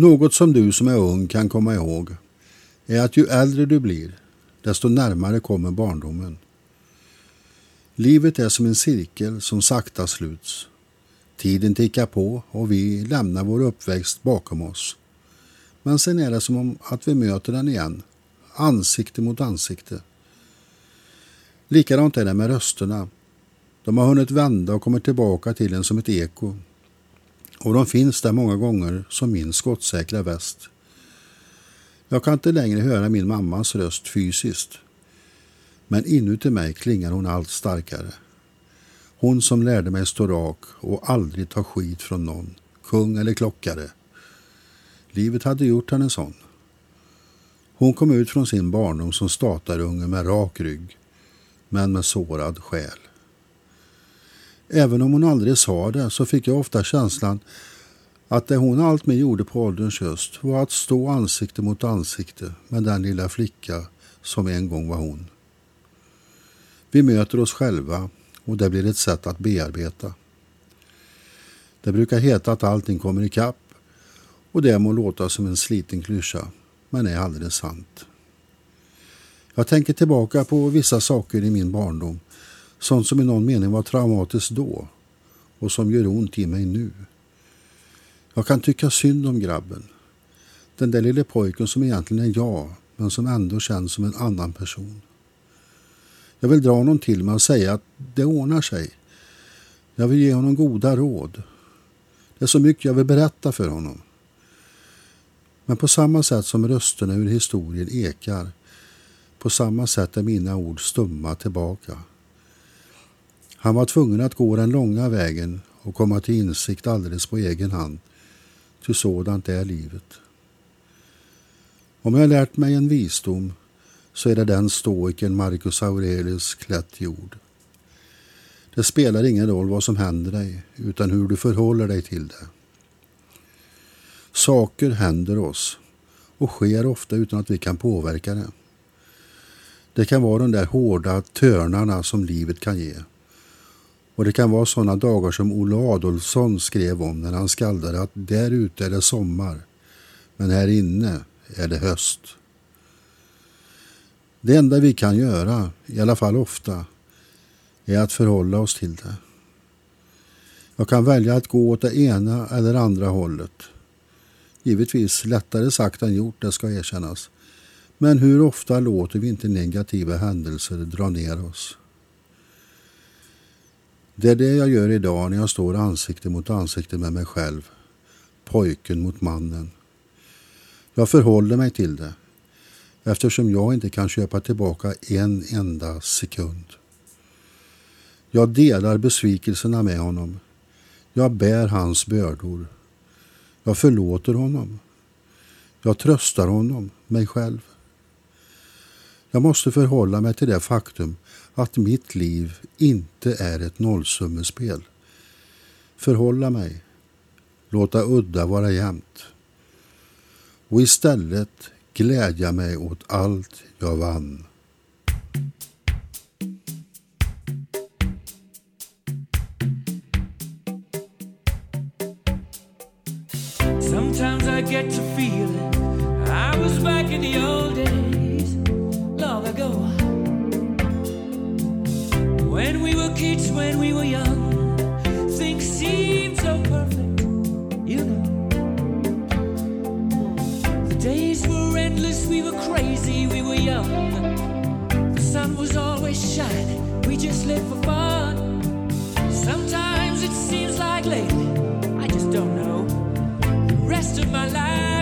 Något som du som är ung kan komma ihåg är att ju äldre du blir, desto närmare kommer barndomen. Livet är som en cirkel som sakta sluts. Tiden tickar på och vi lämnar vår uppväxt bakom oss. Men sen är det som om att vi möter den igen, ansikte mot ansikte. Likadant är det med rösterna. De har hunnit vända och kommer tillbaka till en som ett eko. Och de finns där många gånger som min skottsäkra väst. Jag kan inte längre höra min mammas röst fysiskt. Men inuti mig klingar hon allt starkare. Hon som lärde mig stå rak och aldrig ta skit från någon, kung eller klockare. Livet hade gjort henne sån. Hon kom ut från sin barndom som statarunge med rak rygg, men med sårad själ. Även om hon aldrig sa det så fick jag ofta känslan att det hon alltmer gjorde på ålderns höst var att stå ansikte mot ansikte med den lilla flicka som en gång var hon. Vi möter oss själva och det blir ett sätt att bearbeta. Det brukar heta att allting kommer ikapp och det må låta som en sliten klyscha, men är alldeles sant. Jag tänker tillbaka på vissa saker i min barndom, sånt som i någon mening var traumatiskt då och som gör ont i mig nu. Jag kan tycka synd om grabben. Den där lille pojken som egentligen är jag, men som ändå känns som en annan person. Jag vill dra honom till mig och säga att det ordnar sig. Jag vill ge honom goda råd. Det är så mycket jag vill berätta för honom. Men på samma sätt som rösterna ur historien ekar, på samma sätt är mina ord stumma tillbaka. Han var tvungen att gå den långa vägen och komma till insikt alldeles på egen hand, ty sådant är livet. Om jag lärt mig en visdom så är det den stoiken Marcus Aurelius klätt jord. Det spelar ingen roll vad som händer dig, utan hur du förhåller dig till det. Saker händer oss och sker ofta utan att vi kan påverka det. Det kan vara de där hårda törnarna som livet kan ge. Och det kan vara sådana dagar som Olle Adolfsson skrev om när han skaldade att där ute är det sommar, men här inne är det höst. Det enda vi kan göra, i alla fall ofta, är att förhålla oss till det. Jag kan välja att gå åt det ena eller andra hållet. Givetvis lättare sagt än gjort, det ska erkännas. Men hur ofta låter vi inte negativa händelser dra ner oss? Det är det jag gör idag när jag står ansikte mot ansikte med mig själv. Pojken mot mannen. Jag förhåller mig till det eftersom jag inte kan köpa tillbaka en enda sekund. Jag delar besvikelserna med honom. Jag bär hans bördor. Jag förlåter honom. Jag tröstar honom, mig själv. Jag måste förhålla mig till det faktum att mitt liv inte är ett nollsummespel. Förhålla mig. Låta udda vara jämnt. Och istället glädja mig åt allt jag vann. Young. The sun was always shining, we just lived for fun. Sometimes it seems like lately, I just don't know The rest of my life's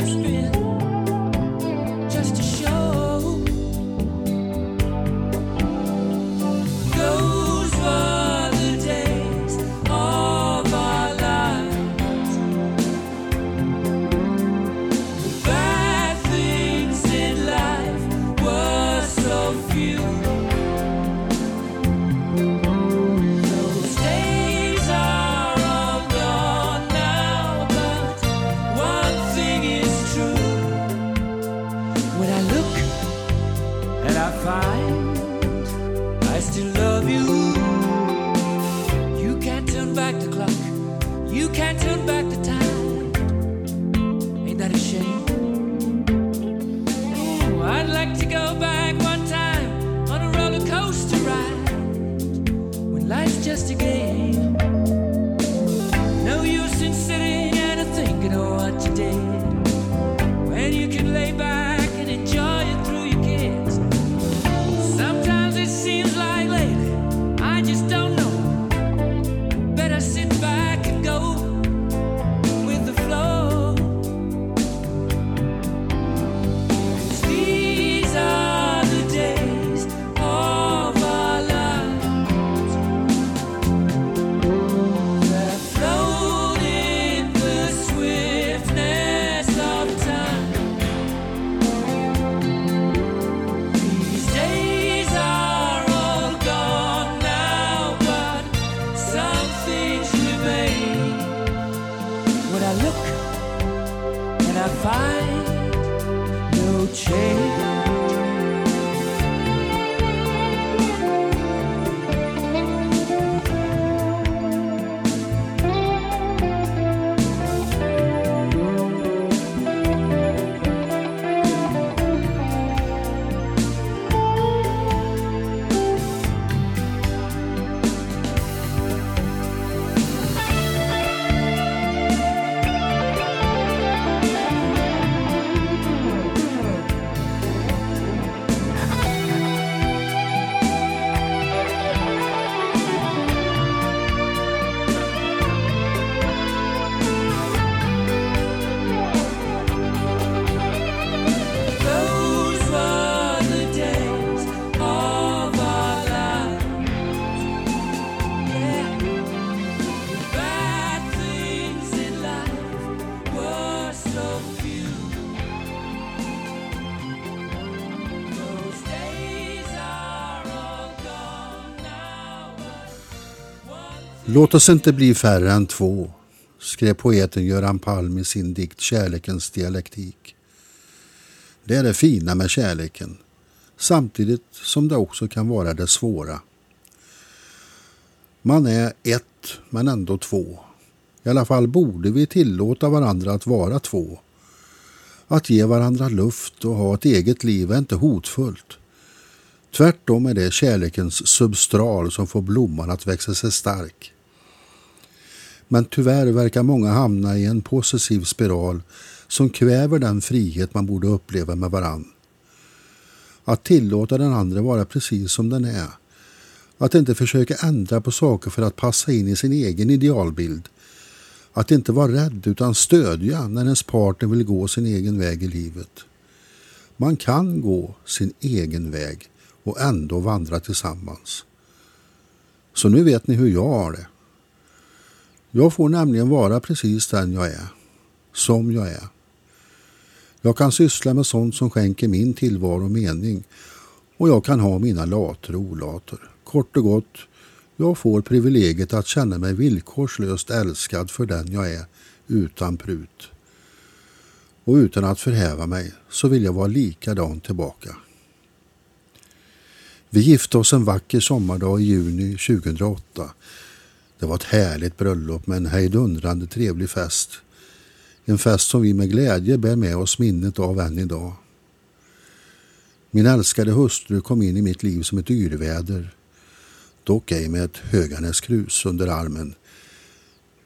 Låt oss inte bli färre än två, skrev poeten Göran Palm i sin dikt Kärlekens dialektik. Det är det fina med kärleken, samtidigt som det också kan vara det svåra. Man är ett, men ändå två. I alla fall borde vi tillåta varandra att vara två. Att ge varandra luft och ha ett eget liv är inte hotfullt. Tvärtom är det kärlekens substral som får blomman att växa sig stark. Men tyvärr verkar många hamna i en possessiv spiral som kväver den frihet man borde uppleva med varann. Att tillåta den andra vara precis som den är. Att inte försöka ändra på saker för att passa in i sin egen idealbild. Att inte vara rädd utan stödja när ens partner vill gå sin egen väg i livet. Man kan gå sin egen väg och ändå vandra tillsammans. Så nu vet ni hur jag har det. Jag får nämligen vara precis den jag är. Som jag är. Jag kan syssla med sånt som skänker min tillvaro mening och jag kan ha mina later och olater. Kort och gott, jag får privilegiet att känna mig villkorslöst älskad för den jag är utan prut. Och utan att förhäva mig så vill jag vara likadan tillbaka. Vi gifte oss en vacker sommardag i juni 2008. Det var ett härligt bröllop med en hejdundrande trevlig fest. En fest som vi med glädje bär med oss minnet av än idag. Min älskade hustru kom in i mitt liv som ett yrväder. Dock ej med ett Höganäskrus under armen.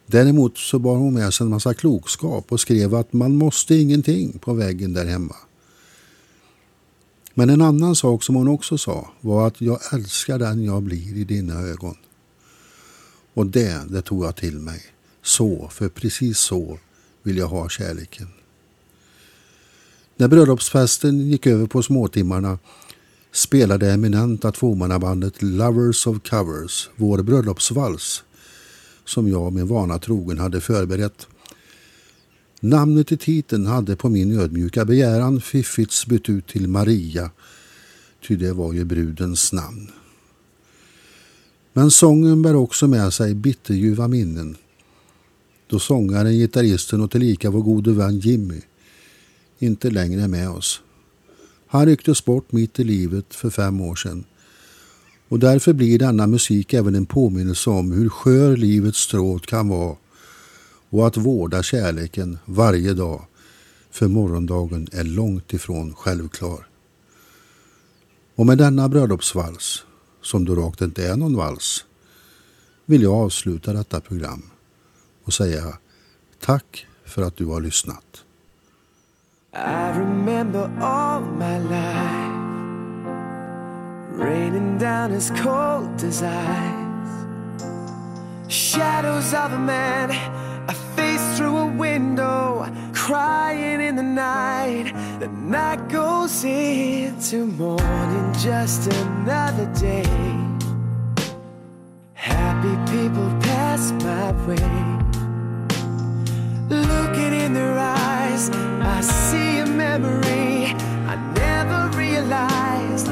Däremot så bar hon med sig en massa klokskap och skrev att man måste ingenting på väggen där hemma. Men en annan sak som hon också sa var att jag älskar den jag blir i dina ögon. Och det, det tog jag till mig. Så, för precis så vill jag ha kärleken. När bröllopsfesten gick över på småtimmarna spelade eminenta tvåmannabandet Lovers of Covers vår bröllopsvals som jag med vana trogen hade förberett. Namnet i titeln hade på min ödmjuka begäran fiffits bytt ut till Maria, ty det var ju brudens namn. Men sången bär också med sig bitterljuva minnen. Då sångaren, gitarristen och tillika vår gode vän Jimmy inte längre är med oss. Han rycktes bort mitt i livet för fem år sedan. Och därför blir denna musik även en påminnelse om hur skör livets stråt kan vara och att vårda kärleken varje dag för morgondagen är långt ifrån självklar. Och med denna bröllopsvals, som då rakt inte är någon vals, vill jag avsluta detta program och säga tack för att du har lyssnat. I remember all my life raining down as cold as ice. Shadows of a man, a face through a window, crying in the night. The night goes into morning, just another day. Happy people pass my way. Looking in their eyes, I see a memory. I never realized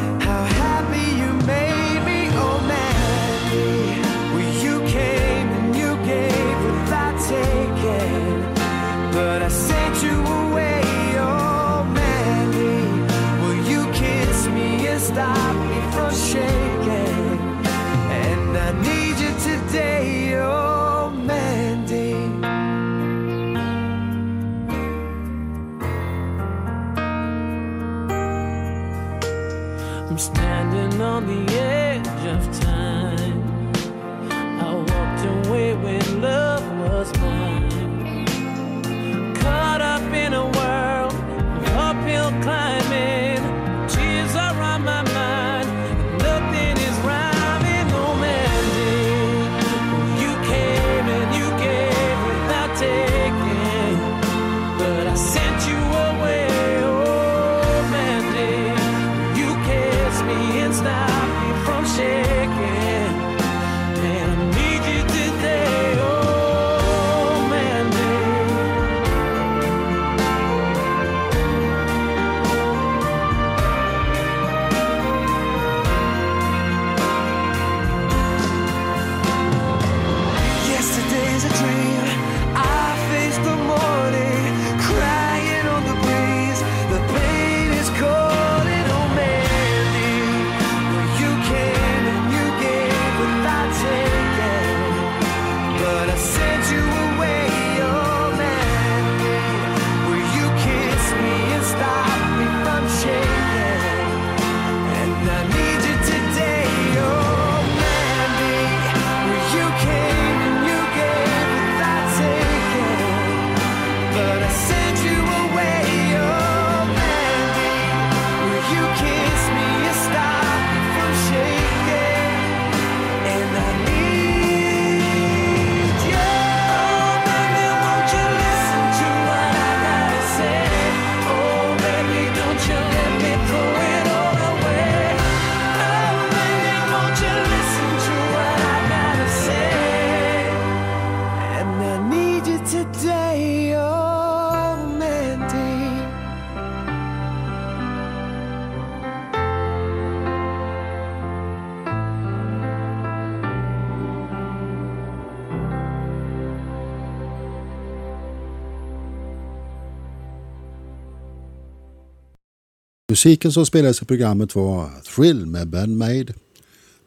Musiken som spelades i programmet var Thrill med Ben Maid,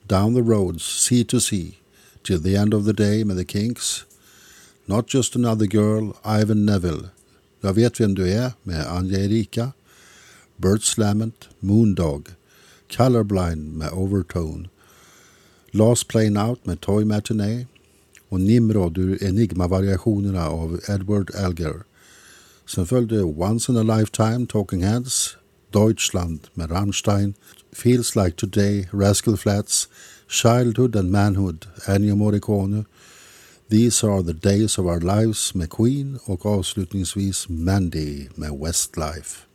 Down the Roads, Sea to Sea, Till the End of the Day med The Kinks, Not Just Another Girl, Ivan Neville, Jag vet vem du är med Anja Erika, Burt Slammet, Moondog, Colorblind med Overtone, Last Plane Out med Toy Matinee och Nimrod ur Enigma-variationerna av Edward Elgar. Sen följde Once in a Lifetime, Talking Heads, Deutschland med Rammstein, Feels Like Today, Rascal Flats, Childhood and Manhood, Ennio Morricone, These Are the Days of Our Lives med Queen och avslutningsvis Mandy med Westlife.